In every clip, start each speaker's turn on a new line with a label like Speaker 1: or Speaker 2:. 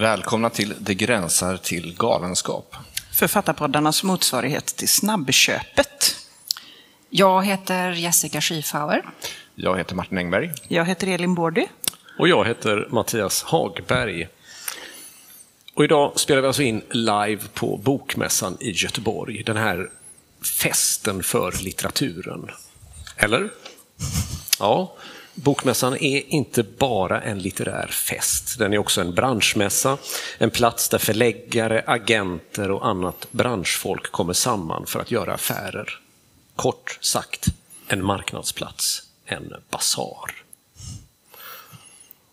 Speaker 1: Välkomna till Det gränsar till galenskap.
Speaker 2: Författarpoddarnas motsvarighet till snabbköpet.
Speaker 3: Jag heter Jessica Schiefauer.
Speaker 1: Jag heter Martin Engberg.
Speaker 2: Jag heter Elin Bårdy.
Speaker 4: Och jag heter Mattias Hagberg. Och idag spelar vi alltså in live på Bokmässan i Göteborg. Den här festen för litteraturen. Eller? Ja, Bokmässan är inte bara en litterär fest. Den är också en branschmässa, en plats där förläggare, agenter och annat branschfolk kommer samman för att göra affärer. Kort sagt, en marknadsplats, en basar.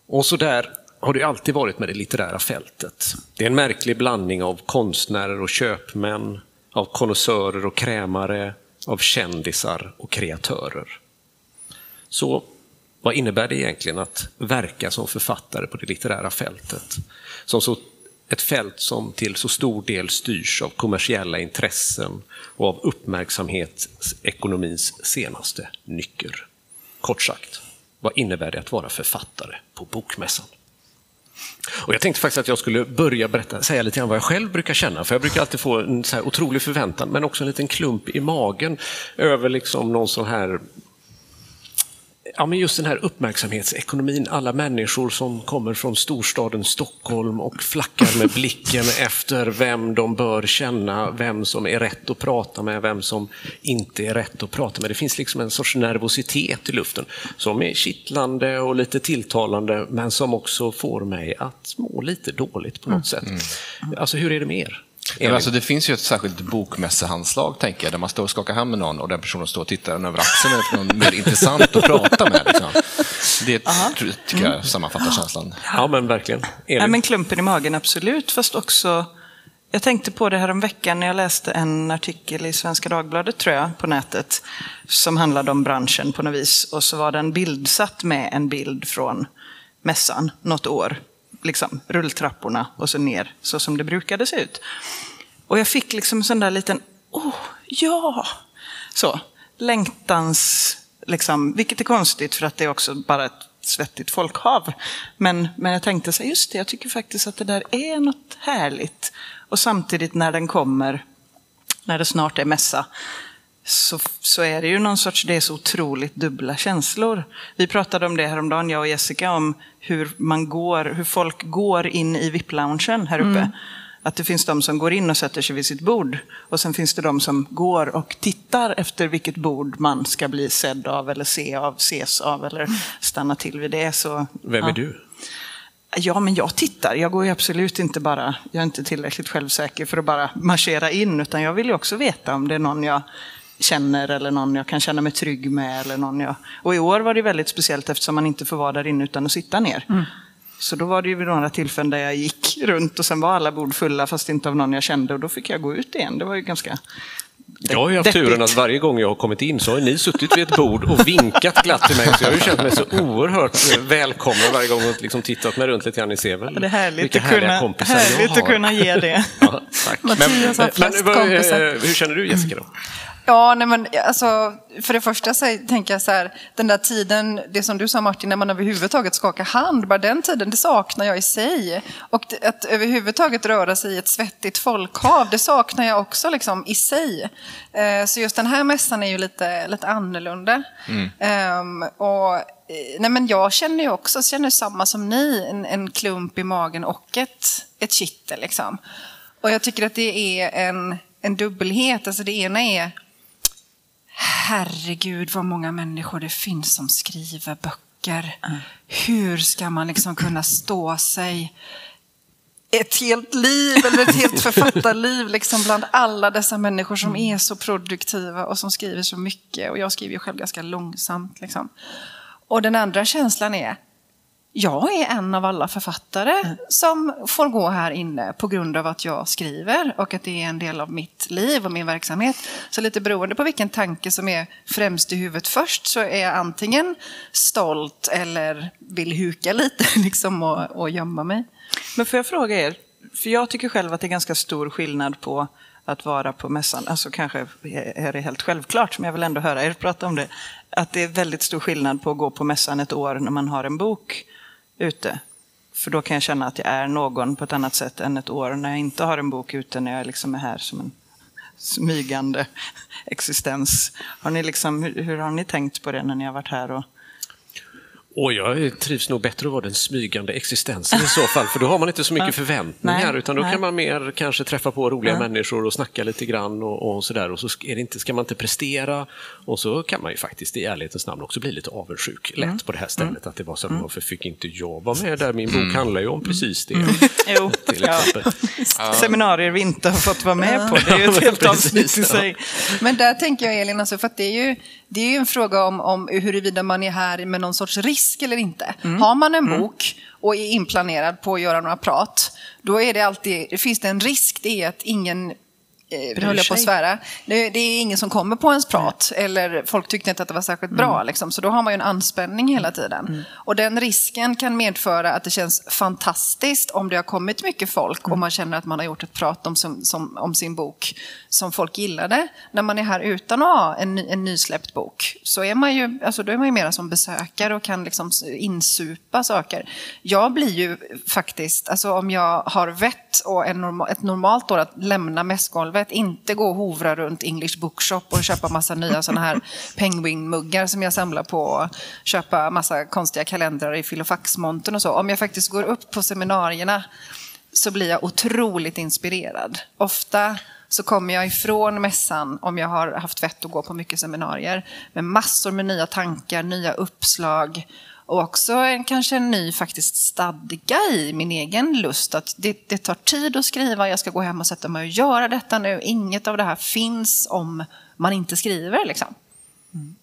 Speaker 4: Och så där har det alltid varit med det litterära fältet. Det är en märklig blandning av konstnärer och köpmän, av konnässörer och krämare, av kändisar och kreatörer. Så vad innebär det egentligen att verka som författare på det litterära fältet? Som så, ett fält som till så stor del styrs av kommersiella intressen och av uppmärksamhetsekonomins senaste nycker. Kort sagt, vad innebär det att vara författare på Bokmässan? Och jag tänkte faktiskt att jag skulle börja berätta, säga lite grann vad jag själv brukar känna, för jag brukar alltid få en så här otrolig förväntan, men också en liten klump i magen över liksom någon sån här ja, men just den här uppmärksamhetsekonomin, alla människor som kommer från storstaden Stockholm och flackar med blicken efter vem de bör känna, vem som är rätt att prata med, vem som inte är rätt att prata med. Det finns liksom en sorts nervositet i luften som är kittlande och lite tilltalande, men som också får mig att må lite dåligt på något sätt. Mm. Alltså, hur är det med er?
Speaker 1: Ja, alltså, det finns ju ett särskilt bokmässehandslag, tänker jag, där man står och skakar hand med någon och den personen står och tittar en över axeln efter någon mer intressant att prata med. Liksom. Det Aha. tycker jag sammanfattar känslan.
Speaker 4: Ja, men verkligen.
Speaker 2: Ja, men klumpen i magen, absolut. Fast också, jag tänkte på det här om veckan när jag läste en artikel i Svenska Dagbladet, tror jag, på nätet, som handlade om branschen på något vis. Och så var den bildsatt med en bild från mässan något år liksom, rulltrapporna och så ner, så som det brukade se ut. Och jag fick liksom en sån där liten, oh, ja! Så, längtans, liksom, vilket är konstigt för att det är också bara ett svettigt folkhav. Men, men jag tänkte så just det, jag tycker faktiskt att det där är något härligt. Och samtidigt när den kommer, när det snart är mässa, så, så är det ju någon sorts, det är så otroligt dubbla känslor. Vi pratade om det häromdagen, jag och Jessica, om hur man går, hur folk går in i VIP-loungen här uppe. Mm. Att det finns de som går in och sätter sig vid sitt bord. Och sen finns det de som går och tittar efter vilket bord man ska bli sedd av eller se av, ses av eller stanna till vid det. Så,
Speaker 4: Vem är ja. du?
Speaker 2: Ja, men jag tittar. Jag går ju absolut inte bara, jag är inte tillräckligt självsäker för att bara marschera in, utan jag vill ju också veta om det är någon jag känner eller någon jag kan känna mig trygg med. Eller någon jag... Och i år var det väldigt speciellt eftersom man inte får vara där inne utan att sitta ner. Mm. Så då var det ju vid några tillfällen där jag gick runt och sen var alla bord fulla fast inte av någon jag kände och då fick jag gå ut igen. Det var ju ganska
Speaker 4: jag har ju haft turen att varje gång jag har kommit in så har ni suttit vid ett bord och vinkat glatt till mig. Så jag har ju känt mig så oerhört välkommen varje gång och liksom tittat mig runt lite grann. Ni ser väl
Speaker 2: det är härligt vilka att kunna, kompisar härligt jag har. att kunna ge det. ja,
Speaker 4: tack. Men, men, hur känner du Jessica? Då?
Speaker 3: Ja, nej men alltså, för det första så tänker jag så här, den där tiden, det som du sa Martin, när man överhuvudtaget skakar hand, bara den tiden, det saknar jag i sig. Och att överhuvudtaget röra sig i ett svettigt folkhav, det saknar jag också liksom i sig. Eh, så just den här mässan är ju lite, lite annorlunda. Mm. Um, och eh, nej men jag känner ju också, känner samma som ni, en, en klump i magen och ett, ett kittel liksom. Och jag tycker att det är en, en dubbelhet, alltså det ena är herregud vad många människor det finns som skriver böcker. Mm. Hur ska man liksom kunna stå sig ett helt liv eller ett helt författarliv liksom bland alla dessa människor som är så produktiva och som skriver så mycket. Och jag skriver ju själv ganska långsamt. Liksom. Och den andra känslan är, jag är en av alla författare mm. som får gå här inne på grund av att jag skriver och att det är en del av mitt liv och min verksamhet. Så lite beroende på vilken tanke som är främst i huvudet först så är jag antingen stolt eller vill huka lite liksom och, och gömma mig.
Speaker 2: Men får jag fråga er, för jag tycker själv att det är ganska stor skillnad på att vara på mässan, alltså kanske är det helt självklart, men jag vill ändå höra er prata om det, att det är väldigt stor skillnad på att gå på mässan ett år när man har en bok ute. För då kan jag känna att jag är någon på ett annat sätt än ett år när jag inte har en bok ute, när jag liksom är här som en smygande existens. Har ni liksom, hur, hur har ni tänkt på det när ni har varit här? Och,
Speaker 4: och jag trivs nog bättre att vara den smygande existensen i så fall, för då har man inte så mycket förväntningar, nej, utan då nej. kan man mer kanske träffa på roliga ja. människor och snacka lite grann och, och sådär. Och så är det inte, ska man inte prestera och så kan man ju faktiskt i ärlighetens namn också bli lite avundsjuk lätt mm. på det här stället. Mm. Att det var så, mm. varför fick inte jag vara med där? Min bok mm. handlar ju om precis det. Mm.
Speaker 2: Jo, till exempel. Ja. Seminarier vi inte har fått vara med på, det är ju ett helt avsnitt i sig.
Speaker 3: Men där tänker jag Elin, alltså, för att det är ju det är ju en fråga om, om huruvida man är här med någon sorts risk eller inte. Mm. Har man en mm. bok och är inplanerad på att göra några prat, då är det alltid, finns det en risk, det är att ingen eh, höll jag på att svära. Det, det, är ingen som kommer på ens prat mm. eller folk tyckte inte att det var särskilt bra. Mm. Liksom, så då har man ju en anspänning hela tiden. Mm. Och den risken kan medföra att det känns fantastiskt om det har kommit mycket folk och mm. man känner att man har gjort ett prat om, som, som, om sin bok som folk gillade. När man är här utan att ha en, en nysläppt bok så är man ju, alltså, då är man ju mera som besökare och kan liksom insupa saker. Jag blir ju faktiskt, alltså om jag har vett och en norma, ett normalt år att lämna mässgolvet golvet, inte gå och hovra runt English Bookshop och köpa massa nya sådana här penguinmuggar som jag samlar på, och köpa massa konstiga kalendrar i filofaxmontern och så. Om jag faktiskt går upp på seminarierna så blir jag otroligt inspirerad. Ofta så kommer jag ifrån mässan, om jag har haft vett att gå på mycket seminarier, med massor med nya tankar, nya uppslag och också en, kanske en ny faktiskt stadga i min egen lust. Att det, det tar tid att skriva, jag ska gå hem och sätta mig och göra detta nu. Inget av det här finns om man inte skriver. Liksom.
Speaker 1: Mm.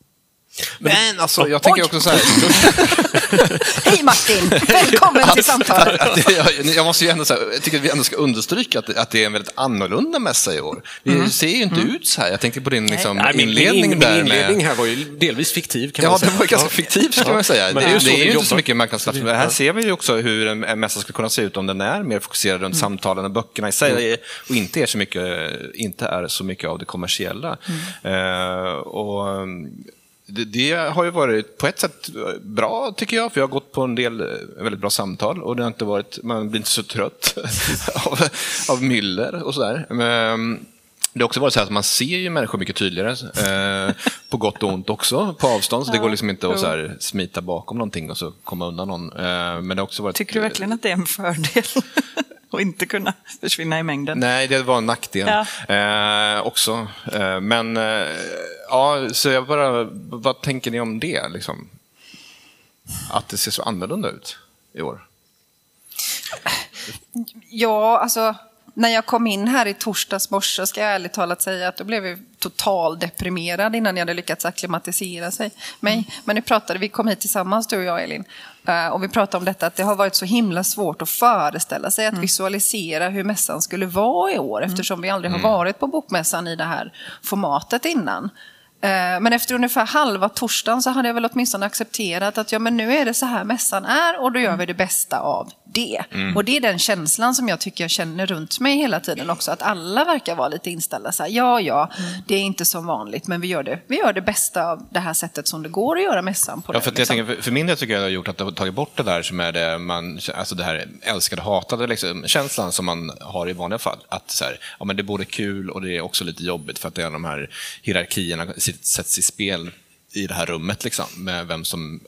Speaker 1: Men alltså, jag tänker också så här...
Speaker 3: Hej Martin! Välkommen till samtalet!
Speaker 1: jag, måste ju ändå säga, jag tycker att vi ändå ska understryka att, att det är en väldigt annorlunda mässa i år. Vi mm. ser ju inte mm. ut så här. Jag tänker på din liksom, Nej, inledning min,
Speaker 4: där.
Speaker 1: Min
Speaker 4: inledning med... här var ju delvis fiktiv kan
Speaker 1: ja,
Speaker 4: man säga.
Speaker 1: Ja, det var ganska fiktiv kan man säga. det, är ju, det är ju inte så mycket marknadsplats. Här ser vi ju också hur en, en mässa skulle kunna se ut om den är mer fokuserad runt mm. samtalen och böckerna i sig mm. och inte är, så mycket, inte är så mycket av det kommersiella. Mm. Uh, och det, det, har ju varit på ett sätt bra tycker jag, för jag har gått på en del eh, väldigt bra samtal och det har inte varit, man blir inte så trött av, av myller och sådär. Men, det har också varit så att man ser ju människor mycket tydligare, eh, på gott och ont också, på avstånd. Så det går liksom inte att så här, smita bakom någonting och så komma undan någon. Eh, men det också varit,
Speaker 2: Tycker du verkligen att det är en fördel? och inte kunna försvinna i mängden.
Speaker 1: Nej, det var en nackdel ja. eh, också. Eh, men eh, ja, så jag bara, vad tänker ni om det? Liksom? Att det ser så annorlunda ut i år?
Speaker 3: Ja, alltså när jag kom in här i torsdags morse ska jag ärligt talat säga att då blev jag totaldeprimerad innan jag hade lyckats akklimatisera sig. mig. Mm. Men nu pratade vi, kom hit tillsammans du och jag Elin, eh, och vi pratade om detta att det har varit så himla svårt att föreställa sig, att mm. visualisera hur mässan skulle vara i år mm. eftersom vi aldrig har mm. varit på bokmässan i det här formatet innan. Eh, men efter ungefär halva torsdagen så hade jag väl åtminstone accepterat att ja, men nu är det så här mässan är och då gör vi det bästa av det. Mm. Och det är den känslan som jag tycker jag känner runt mig hela tiden också. Att alla verkar vara lite inställda så här, ja, ja, mm. det är inte som vanligt, men vi gör, det, vi gör det bästa av det här sättet som det går att göra mässan på.
Speaker 1: Ja, för, det, liksom. jag tänker, för min del tycker jag det har gjort att det har tagit bort det där som är det, man, alltså det här älskade, hatade liksom, känslan som man har i vanliga fall. Att så här, ja, men det är både kul och det är också lite jobbigt för att det är de här hierarkierna sätts i spel i det här rummet, liksom, med vem som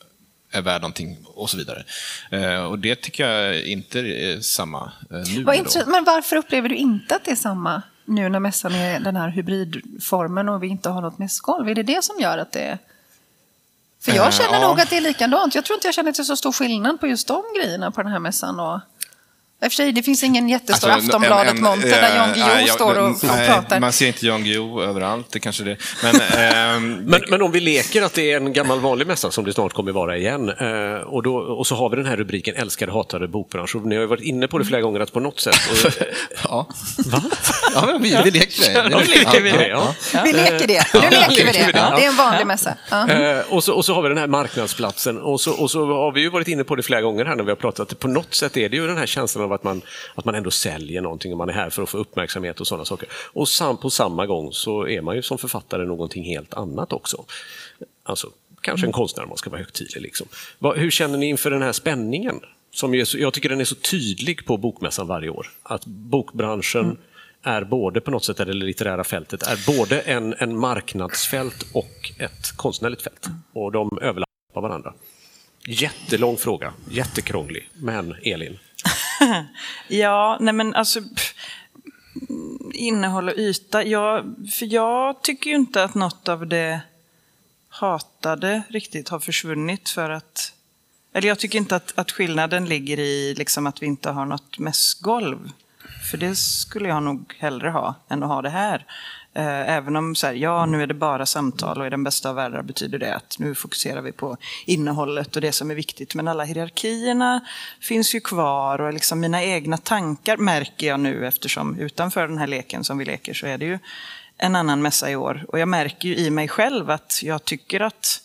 Speaker 1: är värd någonting och så vidare. Eh, och det tycker jag inte är samma eh, nu.
Speaker 3: Men varför upplever du inte att det är samma nu när mässan är den här hybridformen och vi inte har något mässgolv? Är det det som gör att det är... För jag känner uh, nog ja. att det är likadant. Jag tror inte jag känner att det är så stor skillnad på just de grejerna på den här mässan. Och... I och för sig, det finns ingen jättestor alltså, Aftonbladet-monter där Jan Guillou äh, står och, och nej, pratar.
Speaker 1: Man ser inte Jan Guillou överallt, det kanske det men, äh,
Speaker 4: men, men om vi leker att det är en gammal vanlig mässa som det snart kommer vara igen äh, och, då, och så har vi den här rubriken älskade, hatade bokbransch. Och ni har ju varit inne på det flera gånger att på något sätt... Och,
Speaker 1: ja. Va? Ja, vi, vi leker det. Ja,
Speaker 3: leker vi, det. Ja. Vi leker det. Nu leker vi det. Det är en vanlig mässa.
Speaker 4: Ja. och, så, och så har vi den här marknadsplatsen och så, och så har vi ju varit inne på det flera gånger här när vi har pratat att på något sätt är det ju den här känslan av att man, att man ändå säljer någonting och man är här för att få uppmärksamhet och sådana saker. Och sam, på samma gång så är man ju som författare någonting helt annat också. Alltså, kanske en konstnär om man ska vara högtidlig. Liksom. hur känner ni inför den här spänningen som jag tycker den är så tydlig på Bokmässan varje år. Att bokbranschen mm. är både på något sätt, eller det litterära fältet, är både en, en marknadsfält och ett konstnärligt fält. Och de överlappar varandra. Jättelång fråga, jättekrånglig, men Elin?
Speaker 2: ja, nej men alltså innehåll och yta. Jag, för jag tycker ju inte att något av det hatade riktigt har försvunnit för att eller jag tycker inte att, att skillnaden ligger i liksom att vi inte har något mässgolv. För det skulle jag nog hellre ha än att ha det här. Eh, även om så här, ja, nu är det bara samtal och i den bästa av världar betyder det att nu fokuserar vi på innehållet och det som är viktigt. Men alla hierarkierna finns ju kvar och liksom mina egna tankar märker jag nu eftersom utanför den här leken som vi leker så är det ju en annan mässa i år. Och jag märker ju i mig själv att jag tycker att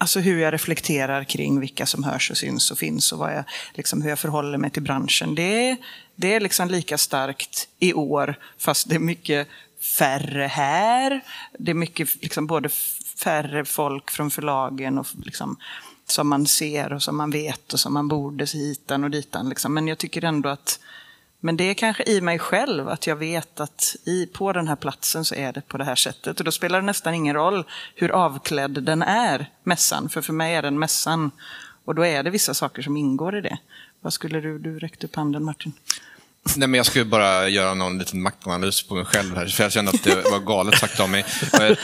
Speaker 2: Alltså hur jag reflekterar kring vilka som hörs och syns och finns och vad jag, liksom, hur jag förhåller mig till branschen. Det, det är liksom lika starkt i år, fast det är mycket färre här. Det är mycket liksom, både färre folk från förlagen och liksom, som man ser och som man vet och som man borde hitan och ditan. Liksom. Men jag tycker ändå att men det är kanske i mig själv, att jag vet att i, på den här platsen så är det på det här sättet. Och då spelar det nästan ingen roll hur avklädd den är, mässan. För för mig är den mässan. Och då är det vissa saker som ingår i det. Vad skulle du, du räckte upp handen Martin?
Speaker 1: Nej, men jag skulle bara göra någon liten maktanalys på mig själv här, för jag kände att det var galet sagt av mig.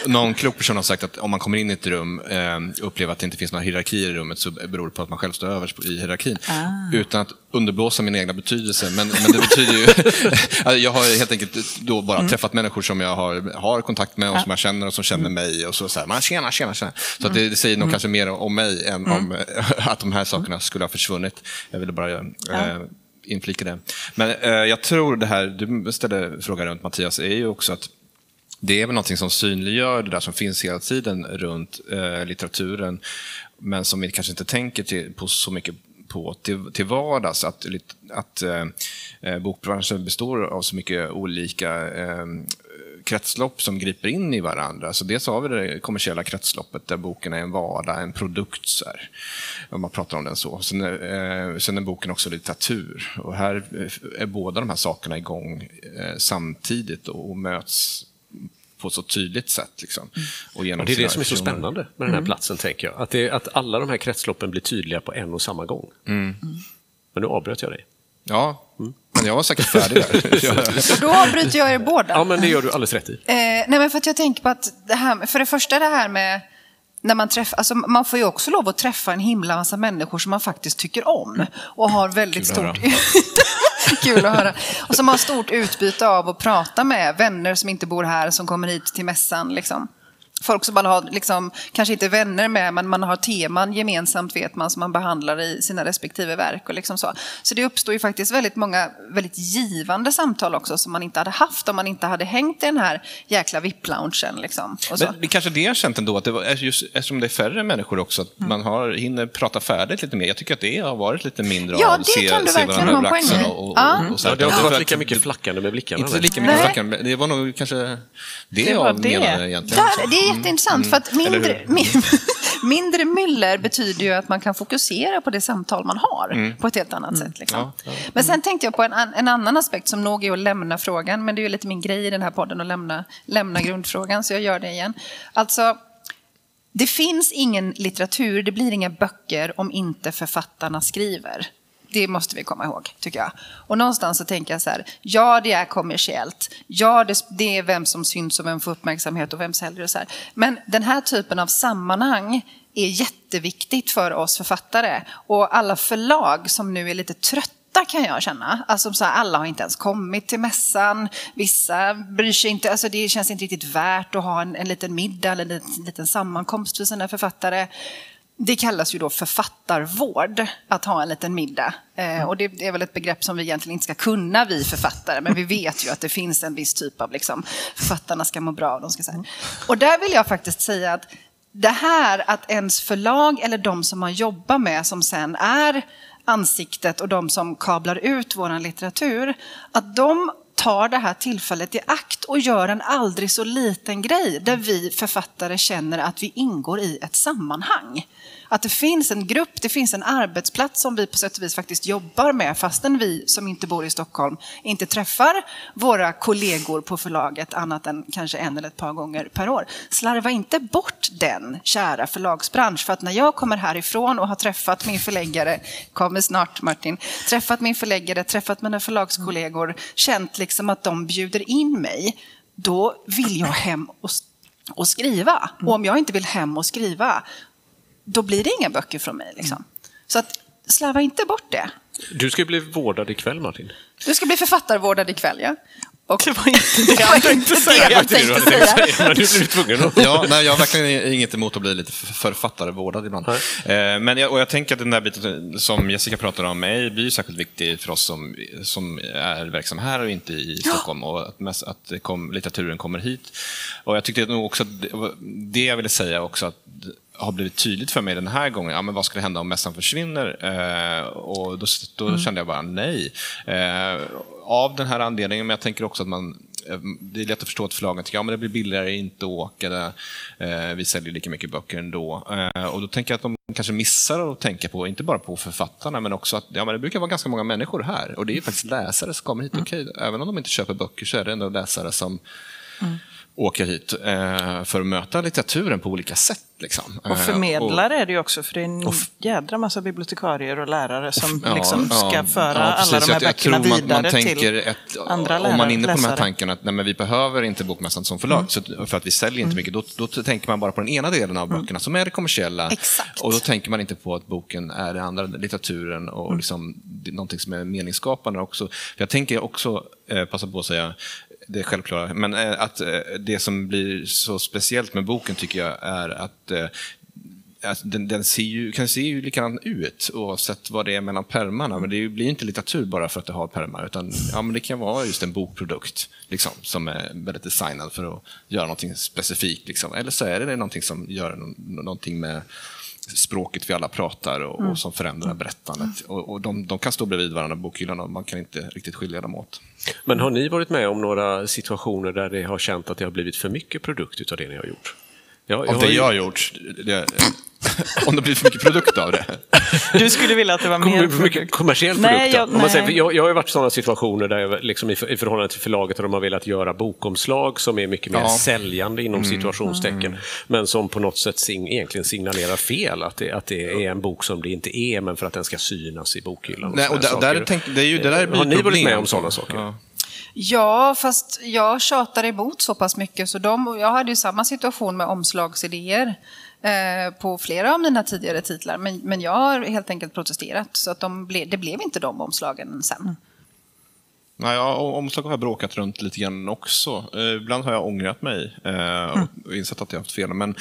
Speaker 1: Någon klok person har sagt att om man kommer in i ett rum och eh, upplever att det inte finns några hierarkier i rummet så beror det på att man själv står överst i hierarkin. Ah. Utan att underblåsa min egna betydelse. Men, men det betyder ju... jag har helt enkelt då bara mm. träffat människor som jag har, har kontakt med och som jag känner och som känner mm. mig. Och så, så här, man, tjena, tjena, tjena. Så att det, det säger nog mm. kanske mer om mig än om mm. att de här sakerna skulle ha försvunnit. Jag ville bara... Eh, inflika det. Men eh, jag tror det här du ställde frågan runt Mattias, är ju också att det är väl någonting som synliggör det där som finns hela tiden runt eh, litteraturen, men som vi kanske inte tänker till, på så mycket på till, till vardags. Att, att eh, eh, bokbranschen består av så mycket olika eh, kretslopp som griper in i varandra. Så dels har vi det kommersiella kretsloppet där boken är en vardag, en produkt. Så här, om man pratar om den så. Sen är, eh, sen är boken också litteratur. Och här är båda de här sakerna igång eh, samtidigt och, möts på så tydligt sätt. Liksom,
Speaker 4: och genom och det är det som är så spännande med den här mm. platsen, tänker jag. Att, det, att alla de här kretsloppen blir tydliga på en och samma gång. Mm. Men nu avbröt jag dig.
Speaker 1: Ja, mm. Men jag var säkert färdig där.
Speaker 3: då avbryter jag er båda.
Speaker 4: Ja, men det gör du alldeles rätt i.
Speaker 3: Eh, nej, men för att jag tänker på att det här, för det första det här med när man träffar, alltså man får ju också lov att träffa en himla massa människor som man faktiskt tycker om och har väldigt Kul stort... Kul att höra. Och som har stort utbyte av att prata med vänner som inte bor här, som kommer hit till mässan. Liksom folk som man har, liksom, kanske inte vänner med, men man har teman gemensamt vet man som man behandlar i sina respektive verk. Och liksom så. så det uppstår ju faktiskt väldigt många väldigt givande samtal också som man inte hade haft om man inte hade hängt i den här jäkla VIP-loungen. Liksom,
Speaker 1: men det kanske det jag känt ändå, att det var, just, eftersom det är färre människor också, att mm. man har, hinner prata färdigt lite mer. Jag tycker att det har varit lite mindre
Speaker 3: ja,
Speaker 1: av
Speaker 3: att se, se varandra över axeln. Och, och,
Speaker 4: ja. och, och så ja, det har inte varit lika mycket flackande med blickarna.
Speaker 1: Inte lika mycket flackande, det var nog kanske det, det jag det. menade egentligen.
Speaker 3: Där, det är jätteintressant, mm. för att mindre, mindre myller betyder ju att man kan fokusera på det samtal man har mm. på ett helt annat mm. sätt. Liksom. Ja, ja. Men sen tänkte jag på en, en, annan aspekt som nog är att lämna frågan, men det är ju lite min grej i den här podden att lämna, lämna grundfrågan, så jag gör det igen. Alltså, det finns ingen litteratur, det blir inga böcker om inte författarna skriver. Det måste vi komma ihåg, tycker jag. Och någonstans så tänker jag så här, ja det är kommersiellt, ja det, det är vem som syns och vem får uppmärksamhet och vem säljer och så här. Men den här typen av sammanhang är jätteviktigt för oss författare. Och alla förlag som nu är lite trötta kan jag känna. Alltså så här, alla har inte ens kommit till mässan, vissa bryr sig inte, alltså det känns inte riktigt värt att ha en, en liten middag eller en liten sammankomst för sina författare. Det kallas ju då författarvård, att ha en liten middag. Eh, och det är väl ett begrepp som vi egentligen inte ska kunna, vi författare, men vi vet ju att det finns en viss typ av, liksom, författarna ska må bra. De ska säga. Och där vill jag faktiskt säga att det här att ens förlag eller de som man jobbar med, som sen är ansiktet och de som kablar ut vår litteratur, att de tar det här tillfället i akt och gör en aldrig så liten grej där vi författare känner att vi ingår i ett sammanhang. Att det finns en grupp, det finns en arbetsplats som vi på sätt och vis faktiskt jobbar med fastän vi som inte bor i Stockholm inte träffar våra kollegor på förlaget annat än kanske en eller ett par gånger per år. Slarva inte bort den, kära förlagsbransch, för att när jag kommer härifrån och har träffat min förläggare, kommer snart Martin, träffat min förläggare, träffat mina förlagskollegor, känt liksom att de bjuder in mig, då vill jag hem och, och skriva. Och om jag inte vill hem och skriva, då blir det inga böcker från mig. Liksom. Så att, slarva inte bort det.
Speaker 4: Du ska bli vårdad ikväll, Martin.
Speaker 3: Du ska bli författarvårdad ikväll, ja.
Speaker 2: Och det var inte det jag tänkte säga.
Speaker 3: Jag tänkte säga.
Speaker 4: Men du blir tvungen att...
Speaker 1: Ja, nej, jag har verkligen inget emot att bli lite författarvårdad ibland. Eh, men jag, och jag tänker att den där biten som Jessica pratar om mig blir särskilt viktig för oss som, som är verksamma här och inte i Stockholm. Och att, mest, att kom, litteraturen kommer hit. Och jag tyckte nog också att det, det jag ville säga också att har blivit tydligt för mig den här gången. Ja, men vad ska hända om mässan försvinner? Eh, och då, då mm. kände jag bara nej. Eh, av den här anledningen, men jag tänker också att man eh, det är lätt att förstå att förlagen tycker att ja, det blir billigare inte åka. Det. Eh, vi säljer lika mycket böcker ändå. Eh, och då tänker jag att de kanske missar att tänka på, inte bara på författarna, men också att ja, men det brukar vara ganska många människor här. Och det är faktiskt läsare som kommer hit. Mm. Okej, även om de inte köper böcker så är det ändå läsare som mm åker hit eh, för att möta litteraturen på olika sätt. Liksom.
Speaker 2: Och förmedlare är det ju också, för det är en jädra massa bibliotekarier och lärare som ja, liksom ska ja, föra ja, alla de här böckerna vidare man till ett, andra lärare.
Speaker 1: Om man är inne på de här tankarna att nej, vi behöver inte Bokmässan som förlag, mm. så, för att vi säljer inte mm. mycket, då, då, tänker man bara på den ena delen av mm. böckerna som är det kommersiella.
Speaker 3: Exakt.
Speaker 1: Och då tänker man inte på att boken är det andra, litteraturen och mm. liksom, någonting som är meningsskapande också. För jag tänker också, eh, passa på att säga, det är självklara. Men eh, att eh, det som blir så speciellt med boken tycker jag är att eh, den, den ser ju, kan se ju likadan ut oavsett vad det är mellan pärmarna. Men det blir inte litteratur bara för att det har pärmar. Utan ja, men det kan vara just en bokprodukt liksom, som är väldigt designad för att göra någonting specifikt. Liksom. Eller så är det någonting som gör någonting med språket vi alla pratar och, mm. och som förändrar berättandet. Och, och de, de, kan stå bredvid varandra bokhyllan och man kan inte riktigt skilja dem åt.
Speaker 4: Men har ni varit med om några situationer där det har känt att det har blivit för mycket produkt av det ni har gjort?
Speaker 1: Jag, jag av det jag har gjort? Det, om det blir för mycket produkt av det.
Speaker 2: Du skulle vilja att det var mer
Speaker 4: för mycket kommersiell produkt? Nej, jag, man säger, jag, jag har ju varit i sådana situationer där jag liksom i, i förhållande till förlaget har de har velat göra bokomslag som är mycket mer ja. säljande inom mm. situationstecken. Mm. Men som på något sätt sing, egentligen signalerar fel, att det, att det är en bok som det inte är, men för att den ska synas i bokhyllan.
Speaker 1: Nej, och där, där tänk, det är ju, det där blir
Speaker 4: har ni varit med om sådana saker?
Speaker 3: Ja. Ja, fast jag tjatar emot så pass mycket så de, jag hade ju samma situation med omslagsidéer eh, på flera av mina tidigare titlar. Men, men jag har helt enkelt protesterat så att de ble, det blev inte de omslagen sen. Mm.
Speaker 1: Nej, ja, omslag har jag bråkat runt lite grann också. Eh, ibland har jag ångrat mig eh, och mm. insett att jag haft fel. Men,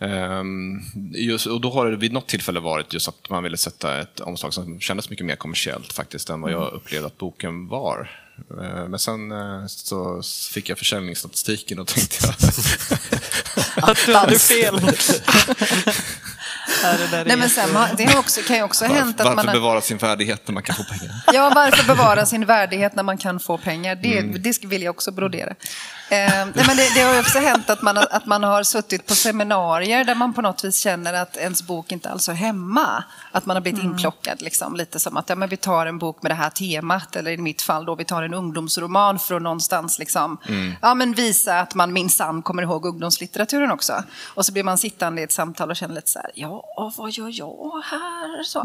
Speaker 1: mm. eh, just, och då har det vid något tillfälle varit just att man ville sätta ett omslag som kändes mycket mer kommersiellt faktiskt än vad jag mm. upplevde att boken var. Eh, men sen eh, så fick jag försäljningsstatistiken och tänkte jag...
Speaker 2: att du hade fel.
Speaker 3: Nej, men sen, det har också, kan ju också ha hänt att
Speaker 1: varför
Speaker 3: man...
Speaker 1: Varför bevara sin värdighet när man kan få pengar?
Speaker 3: Ja, varför bevara sin värdighet när man kan få pengar? Det, mm. det vill jag också brodera. Eh, nej, men det, det, har också hänt att man, att man har suttit på seminarier där man på något vis känner att ens bok inte alls är hemma. Att man har blivit mm. inplockad, liksom, lite som att ja, men vi tar en bok med det här temat, eller i mitt fall då vi tar en ungdomsroman för att någonstans liksom, mm. ja, men visa att man minsann kommer ihåg ungdomslitteraturen också. Och så blir man sittande i ett samtal och känner lite så här, ja, vad gör jag här? Så.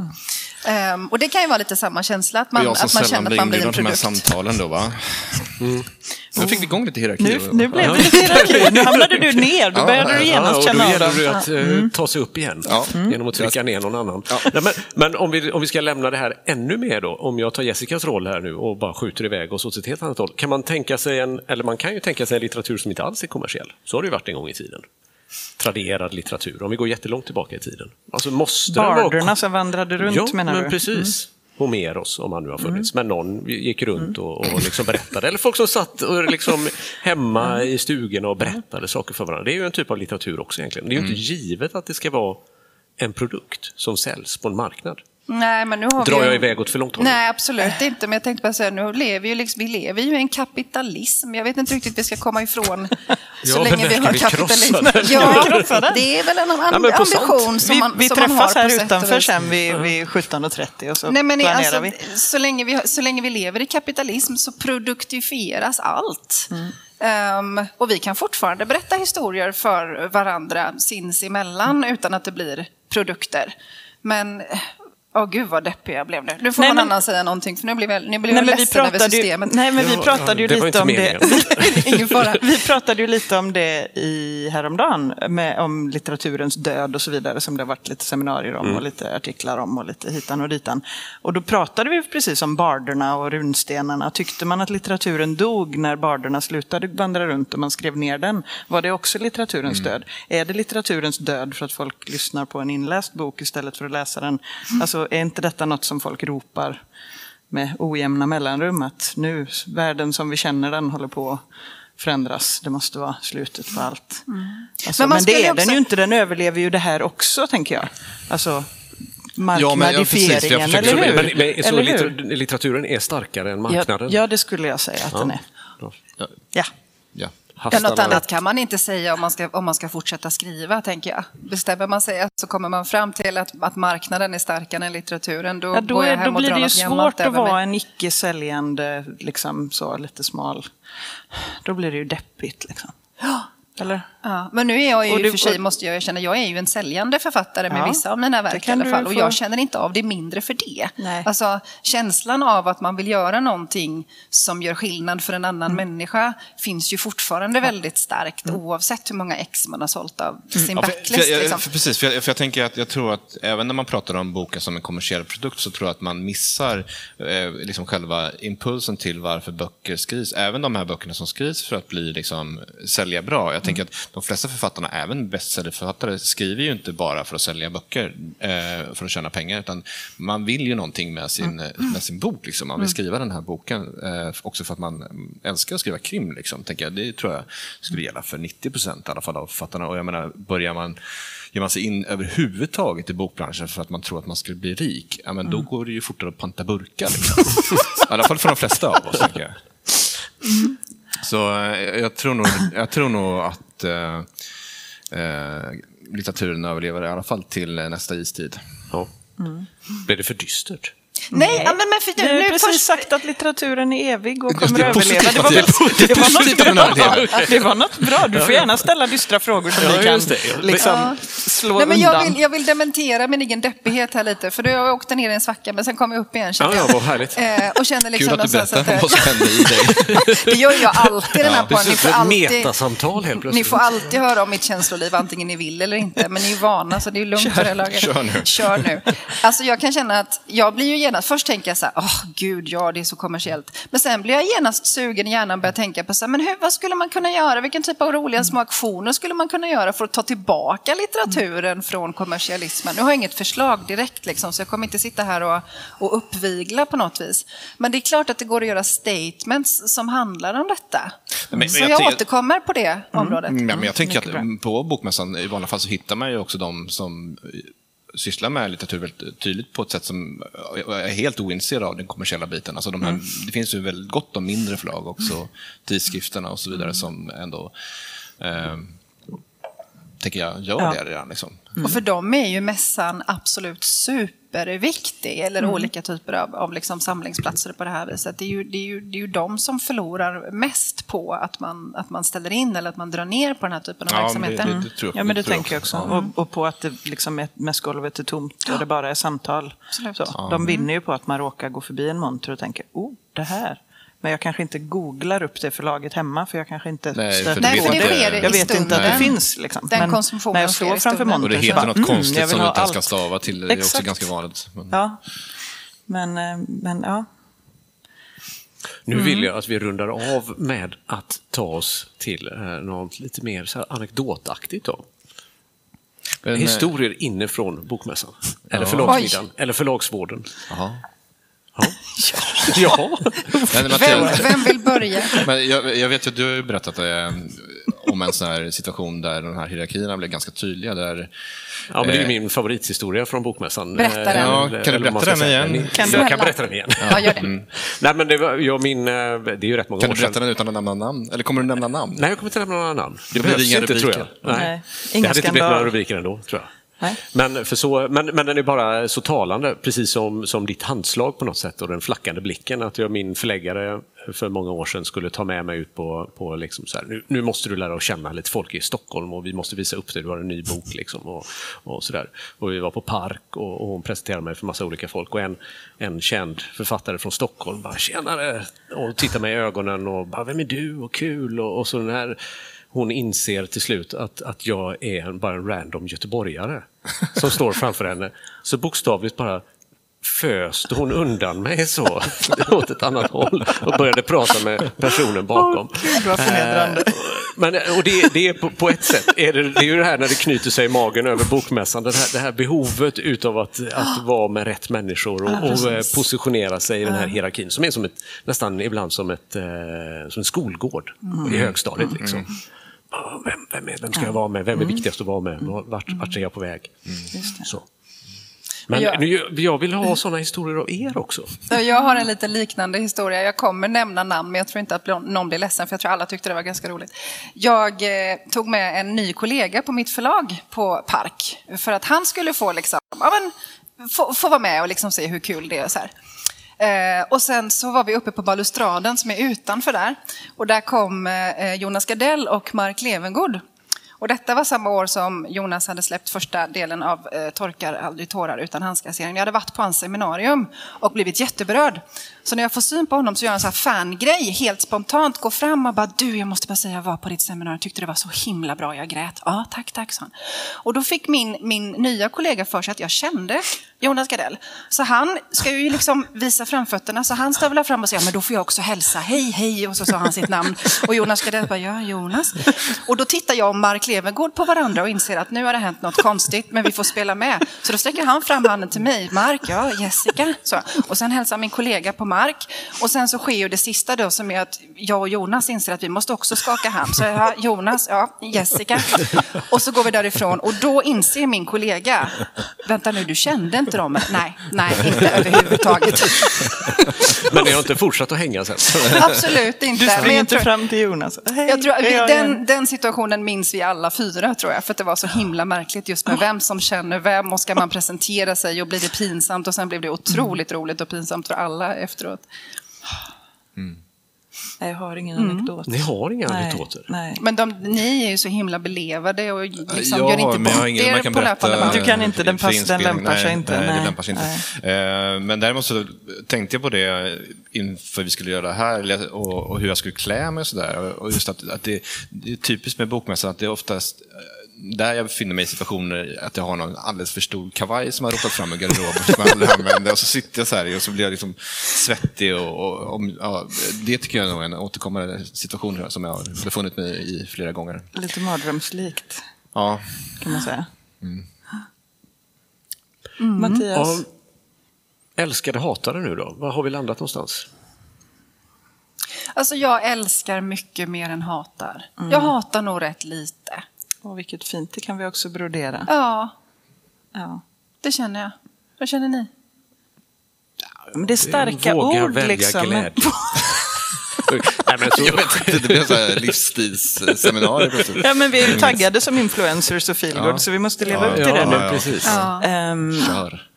Speaker 3: Mm. Um, och det kan ju vara lite samma känsla, att man, att man känner att man blir en produkt. Jag
Speaker 1: som sällan blir samtalen då, va? Mm. Nu fick vi igång lite hierarki.
Speaker 2: Nu, nu blev det lite hierarki. Nu hamnade du ner. Då började du genast
Speaker 4: ja,
Speaker 2: känna
Speaker 4: av. Då gäller det att eh, mm. ta sig upp igen ja. Mm. genom att trycka ner någon annan. Ja. Nej, men, men om, vi, om vi ska lämna det här ännu mer då, om jag tar Jessicas roll här nu och bara skjuter iväg oss åt ett helt annat håll. Kan man tänka sig en, eller man kan ju tänka sig en litteratur som inte alls är kommersiell. Så har det ju varit en gång i tiden traderad litteratur, om vi går jättelångt tillbaka i tiden.
Speaker 2: Alltså måste Barderna vara... som vandrade runt
Speaker 4: ja,
Speaker 2: menar
Speaker 4: men
Speaker 2: du?
Speaker 4: precis. Mm. Homeros, om han nu har funnits, mm. men någon gick runt och, och liksom berättade. Eller folk som satt och liksom hemma mm. i stugorna och berättade saker för varandra. Det är ju en typ av litteratur också egentligen. Det är ju mm. inte givet att det ska vara en produkt som säljs på en marknad.
Speaker 3: Nej, men nu har
Speaker 4: Drar
Speaker 3: vi
Speaker 4: jag iväg åt för långt håll?
Speaker 3: Nej, absolut inte. Men jag tänkte bara säga, nu lever ju liksom, vi lever ju i en kapitalism. Jag vet inte riktigt hur vi ska komma ifrån så
Speaker 4: Ja,
Speaker 3: länge vi har
Speaker 4: vi
Speaker 3: kapitalism. Ja, det är väl en
Speaker 4: på sant.
Speaker 3: ambition som
Speaker 2: Vi,
Speaker 3: man,
Speaker 2: vi
Speaker 3: som man har
Speaker 2: träffas
Speaker 3: på
Speaker 2: här utanför sen vid, vid 17.30 och så
Speaker 3: Nej, men
Speaker 2: planerar
Speaker 3: alltså,
Speaker 2: vi.
Speaker 3: så, länge vi, så länge vi lever i kapitalism så produktifieras allt.
Speaker 2: Mm.
Speaker 3: Ehm, och vi kan fortfarande berätta historier för varandra sinsemellan utan att det blir produkter. Men, åh gud vad deppig jag blev nu. Nu får
Speaker 2: Nej,
Speaker 3: någon
Speaker 2: men-
Speaker 3: annan säga någonting för nu blir jag, nu blir
Speaker 2: Nej,
Speaker 3: jag
Speaker 2: men vi
Speaker 3: ledsen över
Speaker 2: pratade ju,
Speaker 3: systemet.
Speaker 2: nej, men vi pratade ju
Speaker 4: det
Speaker 2: lite om det.
Speaker 3: Ingen fara.
Speaker 2: Vi pratade ju lite om det i häromdagen, med, om litteraturens död och så vidare, som det har varit lite seminarier om och lite artiklar om och lite hitan och ditan. Och då pratade vi precis om barderna och runstenarna. Tyckte man att litteraturen dog när barderna slutade vandra runt och man skrev ner den? Var det också litteraturens död? Är det litteraturens död för att folk lyssnar på en inläst bok istället för att läsa den? Alltså, är inte detta något som folk ropar med ojämna mellanrum att nu, världen som vi känner den håller på att förändras. Det måste vara slutet på allt. Alltså,
Speaker 3: Men
Speaker 2: men det är
Speaker 3: också-
Speaker 2: den ju inte, den överlever ju det här också, tänker jag. Alltså,
Speaker 1: Ja, ja,
Speaker 2: marknadifieringen,
Speaker 1: försöker-
Speaker 2: eller hur?
Speaker 4: Men, men, så
Speaker 2: eller hur?
Speaker 4: litter, litteraturen är starkare än
Speaker 2: Ja,
Speaker 4: marknaden?
Speaker 2: ja, det skulle jag säga att den är. Ja.
Speaker 1: Ja.
Speaker 3: Ja, något annat kan man inte säga om man, ska, om man ska fortsätta skriva, tänker jag. Bestämmer man sig så kommer man fram till att, att marknaden är starkare än litteraturen, då,
Speaker 2: Ja, då,
Speaker 3: går jag
Speaker 2: är,
Speaker 3: hem
Speaker 2: då
Speaker 3: och
Speaker 2: blir det ju svårt att
Speaker 3: mig.
Speaker 2: vara en icke säljande, liksom så lite smal. Då blir det ju deppigt. Liksom. Eller?
Speaker 3: Ja, men nu är jag ju
Speaker 2: Och du-
Speaker 3: för sig, måste jag erkänna, jag är ju en säljande författare med
Speaker 2: Ja,
Speaker 3: vissa av mina verk i alla fall. Och jag känner inte av det mindre för det.
Speaker 2: Nej.
Speaker 3: Alltså, känslan av att man vill göra någonting som gör skillnad för en annan
Speaker 2: Mm.
Speaker 3: människa finns ju fortfarande väldigt starkt oavsett hur många ex man har sålt av sin
Speaker 1: Mm. Ja, för,
Speaker 3: backlist.
Speaker 1: för, jag,
Speaker 3: liksom.
Speaker 1: för, precis, för jag, för jag tänker att jag tror att även när man pratar om boken som en kommersiell produkt så tror jag att man missar eh, liksom själva impulsen till varför böcker skrivs. Även de här böckerna som skrivs för att bli liksom, sälja bra. Jag tänker att de flesta författarna, även bestsellerförfattare, skriver ju inte bara för att sälja böcker eh, för att tjäna pengar, utan man vill ju någonting med sin, med sin bok. Liksom. Man vill skriva den här boken eh, också för att man mm, älskar att skriva krim. Liksom, tänker jag. Det tror jag skulle gälla för 90 procent i alla fall av författarna. Och jag menar, börjar man ger man sig in överhuvudtaget i bokbranschen för att man tror att man skulle bli rik, ja, men då går det ju fortare att panta burkar. Liksom. I alla fall för de flesta av oss, tänker jag. Så eh, jag tror nog, jag tror nog att eh, eh, litteraturen överlever i alla fall till eh, nästa istid.
Speaker 4: Ja. Blir det för dystert?
Speaker 3: Nej, ja, men, men för,
Speaker 2: har
Speaker 3: nu,
Speaker 2: ju
Speaker 3: nu
Speaker 2: precis
Speaker 3: först,
Speaker 2: sagt att litteraturen är evig och kommer
Speaker 1: det,
Speaker 2: att överleva. Det var,
Speaker 1: att det-
Speaker 2: det, var något bra. det var något bra. Du får gärna ställa dystra frågor som
Speaker 4: Ja,
Speaker 2: vi kan
Speaker 4: det. Ja.
Speaker 2: liksom, slå
Speaker 3: Nej, men
Speaker 2: undan.
Speaker 3: jag, vill, jag vill dementera min egen deppighet här lite, för då jag åkte ner i en svacka, men sen kom jag upp igen.
Speaker 4: Ja, ja, vad härligt.
Speaker 3: Eh, och kände liksom
Speaker 1: Kul att du berättar
Speaker 3: att,
Speaker 1: vad som hände i dig.
Speaker 3: Det gör jag alltid den här podden. Ni får alltid,
Speaker 4: metasamtal helt
Speaker 3: ni
Speaker 4: plötsligt.
Speaker 3: får alltid höra om mitt känsloliv, antingen ni vill eller inte. Men ni är vana, så det är lugnt för det laget.
Speaker 1: kör nu.
Speaker 3: Kör nu. Alltså jag kan känna att jag blir ju genast, först tänker jag så här, åh gud, ja det är så kommersiellt. Men sen blir jag genast sugen i hjärnan och börjar tänka på så här, men hur, vad skulle man kunna göra? Vilken typ av roliga små aktioner skulle man kunna göra för att ta tillbaka litteraturen från kommersialismen? Nu har jag inget förslag direkt, liksom, så jag kommer inte sitta här och, och uppvigla på något vis. Men det är klart att det går att göra statements som handlar om detta.
Speaker 1: Men- men
Speaker 3: så
Speaker 1: jag
Speaker 3: jag,
Speaker 1: tänker-
Speaker 3: återkommer på det området.
Speaker 1: Mm, men jag tänker att på Bokmässan i vanliga fall så hittar man ju också de som sysslar med litteratur väldigt tydligt på ett sätt som eh, är helt ointresserade av den kommersiella biten. Alltså de här, Det finns ju väldigt gott om mindre förlag också, tidskrifterna och så vidare som ändå eh, tänker jag gör
Speaker 2: Ja.
Speaker 1: det redan. Liksom.
Speaker 3: Och för dem är ju mässan absolut superviktig, eller olika typer av, av liksom samlingsplatser på det här viset. Det är, ju, det, är ju, det är ju de som förlorar mest på att man, att man ställer in eller att man drar ner på den här typen av
Speaker 1: Ja,
Speaker 3: verksamheter.
Speaker 1: det- det- jag-
Speaker 2: Ja, men det, tänker jag också.
Speaker 1: också.
Speaker 2: Och, och på att det liksom är, mässgolvet är tomt och det bara är samtal. Så, De vinner ju på att man råkar gå förbi en monter och tänker, oh, det här. Men jag kanske inte googlar upp det förlaget hemma för jag kanske inte
Speaker 1: Nej, för
Speaker 3: Nej, för det sker
Speaker 2: Jag vet inte att det finns. Liksom.
Speaker 3: Den
Speaker 2: Men
Speaker 3: konsumtionen
Speaker 2: när jag står framför
Speaker 3: stunden.
Speaker 1: Och det heter
Speaker 2: bara,
Speaker 1: något
Speaker 2: mm,
Speaker 1: konstigt
Speaker 2: vill
Speaker 1: som du inte ens kan stava till. Det är också
Speaker 2: Exakt.
Speaker 1: ganska vanligt. Men...
Speaker 2: Ja. Men, eh, men ja.
Speaker 4: Nu vill jag att vi rundar av med att ta oss till eh, något lite mer så här anekdotaktigt. Då.
Speaker 1: Men, eh,
Speaker 4: Historier inifrån Bokmässan. Eller förlagsmiddagen. Eller förlagsvården.
Speaker 1: Jaha.
Speaker 4: Ja. ja.
Speaker 1: Men,
Speaker 3: Vem,
Speaker 1: Mattias,
Speaker 3: vem vill börja?
Speaker 1: Men jag, jag vet ju att du har berättat eh, om en sån här situation där de här hierarkierna blev ganska tydliga. Där,
Speaker 4: ja, men det är eh, min favorithistoria från Bokmässan.
Speaker 3: Berätta den.
Speaker 1: Ja, kan du berätta den igen?
Speaker 4: Kan du jag kan berätta den igen.
Speaker 3: Ja, gör det. Mm.
Speaker 4: Nej, men det, var, jag, min, det är ju rätt många
Speaker 1: kan
Speaker 4: år
Speaker 1: sedan. Kan du berätta den utan att nämna namn? Eller kommer du nämna namn?
Speaker 4: Nej, jag kommer inte nämna några namn.
Speaker 1: Det, det behövs inte, rubriker. tror
Speaker 4: jag. Nej. Nej. det hade inte blivit några rubriker ändå, tror jag. Men, för så, men, men den är bara så talande, precis som, som ditt handslag på något sätt och den flackande blicken. Att jag, min förläggare för många år sedan skulle ta med mig ut på, på liksom så här, nu, nu, måste du lära dig känna lite folk i Stockholm och vi måste visa upp dig, du har en ny bok. Liksom och, och, så där. och Vi var på Park och, och hon presenterade mig för massa olika folk och en, en känd författare från Stockholm bara “tjenare” och tittade mig i ögonen och bara “vem är du?” och kul och, och så den här hon inser till slut att, att jag är bara en random göteborgare som står framför henne. Så bokstavligt bara föste hon undan mig så åt ett annat håll och började prata med personen bakom.
Speaker 2: Oh,
Speaker 4: men, och det, det, är på, på, ett sätt, är det, det är ju det här när det knyter sig i magen över bokmässan, det här, det här behovet utav att, att vara med rätt människor och, och eh, positionera sig i den här hierarkin som är som ett, nästan ibland som, ett, eh, som en skolgård mm. i högstadiet. Liksom. Mm vem, vem, är, vem ska jag vara med? Vem är mm. viktigast att vara med? Vart, vart är jag på väg? Mm. Så. Men jag, nu, jag vill ha sådana historier av er också.
Speaker 3: Jag har en lite liknande historia. Jag kommer nämna namn, men jag tror inte att någon blir ledsen, för jag tror alla tyckte det var ganska roligt. Jag eh, tog med en ny kollega på mitt förlag på Park, för att han skulle få, liksom, ja, men, få, få vara med och liksom se hur kul det är. Så här. Eh, och sen så var vi uppe på balustraden som är utanför där. Och där kom eh, Jonas Gardell och Mark Levengood. Och detta var samma år som Jonas hade släppt första delen av eh, Torkar aldrig tårar utan handskar-serien. Jag hade varit på hans seminarium och blivit jätteberörd. Så när jag får syn på honom så gör jag en sån här fangrej, helt spontant, går fram och bara du, jag måste bara säga, jag var på ditt seminarium, tyckte det var så himla bra, jag grät. Ja, tack, tack, sa han. Och då fick min, min nya kollega för sig att jag kände Jonas Gardell. Så han ska ju liksom visa framfötterna, så han stövlar fram och säger, men då får jag också hälsa, hej, hej, och så sa han sitt namn. Och Jonas Gardell bara, ja, Jonas. Och då tittar jag och Mark Levengood på varandra och inser att nu har det hänt något konstigt, men vi får spela med. Så då sträcker han fram handen till mig, Mark, ja, Jessica. Så. Och sen hälsar min kollega på mark. Och sen så sker ju det sista då som är att jag och Jonas inser att vi måste också skaka hand. Så ja, Jonas, ja, Jessica. Och så går vi därifrån och då inser min kollega, vänta nu, du kände inte dem? Nej, nej, inte överhuvudtaget.
Speaker 4: Men ni har inte fortsatt att hänga sen?
Speaker 3: Absolut inte.
Speaker 2: Du springer inte fram till Jonas?
Speaker 3: Hej, jag tror, vi, den, den situationen minns vi alla fyra, tror jag, för att det var så himla märkligt just med vem som känner vem och ska man presentera sig och blir det pinsamt och sen blev det otroligt roligt och pinsamt för alla efteråt.
Speaker 2: Mm. Jag har ingen mm. anekdot.
Speaker 4: Ni har inga nej, anekdoter?
Speaker 3: Nej. Men de, ni är ju så himla belevade och liksom gör inte bort er på löpande
Speaker 2: band. Du kan inte, den, pass, den lämpar sig inte.
Speaker 1: Nej, nej, det lämpar sig inte. Uh, men däremot så tänkte jag på det inför vi skulle göra det här och, och hur jag skulle klä mig och sådär. Och just att, att det, det, är typiskt med bokmässan att det är oftast där jag befinner mig i situationer att jag har någon alldeles för stor kavaj som har rotat fram ur garderoben som jag aldrig använder. Och så sitter jag så här och så blir jag liksom svettig. Och, och, och ja, det tycker jag är en återkommande situation som jag har befunnit mig i flera gånger.
Speaker 2: Lite mardrömslikt,
Speaker 1: ja.
Speaker 2: kan man säga. Mm. Mm. Mattias? Ja,
Speaker 4: älskade hatare nu då? Var har vi landat någonstans?
Speaker 3: Alltså jag älskar mycket mer än hatar. Mm. Jag hatar nog rätt lite.
Speaker 2: Åh, vilket fint, det kan vi också brodera.
Speaker 3: Ja, ja. det känner jag. Vad känner ni?
Speaker 2: Men det är starka Våga ord välja liksom. Glädje.
Speaker 1: Nej, men så... Jag vet inte, det blir så livsstilsseminarium
Speaker 2: Ja, men vi är ju taggade som influencers och feelgood, ja. så vi måste leva ja, upp till ja, det nu.
Speaker 1: Ja, precis. Um, kör.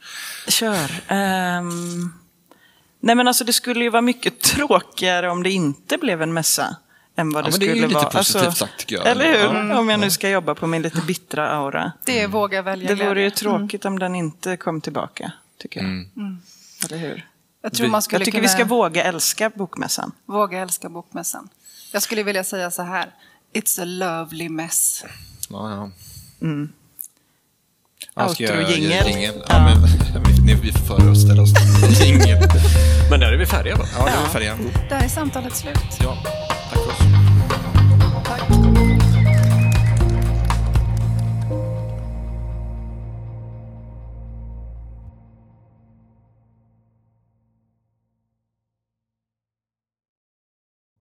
Speaker 2: Kör. Um, nej, men alltså det skulle ju vara mycket tråkigare om det inte blev en mässa än vad det, ja, skulle vara. Det är ju lite
Speaker 1: positivt alltså, sagt tycker jag.
Speaker 2: Eller hur? Ja. Om jag nu ska jobba på min lite bittra aura.
Speaker 3: Det är våga välja
Speaker 2: Det vore ju tråkigt mm. om den inte kom tillbaka, tycker jag. Mm. mm. Eller hur?
Speaker 3: Jag, tror man
Speaker 2: jag tycker
Speaker 3: kunna...
Speaker 2: vi ska våga älska bokmässan.
Speaker 3: Våga älska bokmässan. Jag skulle vilja säga så här. It's a lovely mess.
Speaker 1: Ja, ja.
Speaker 2: Mm.
Speaker 1: Outro-jingel. Ja, men, ni, vi får föreställa oss
Speaker 4: Jingel. Men där är vi färdiga va?
Speaker 1: Ja, där är vi färdiga.
Speaker 3: Där är samtalet slut.
Speaker 1: Ja.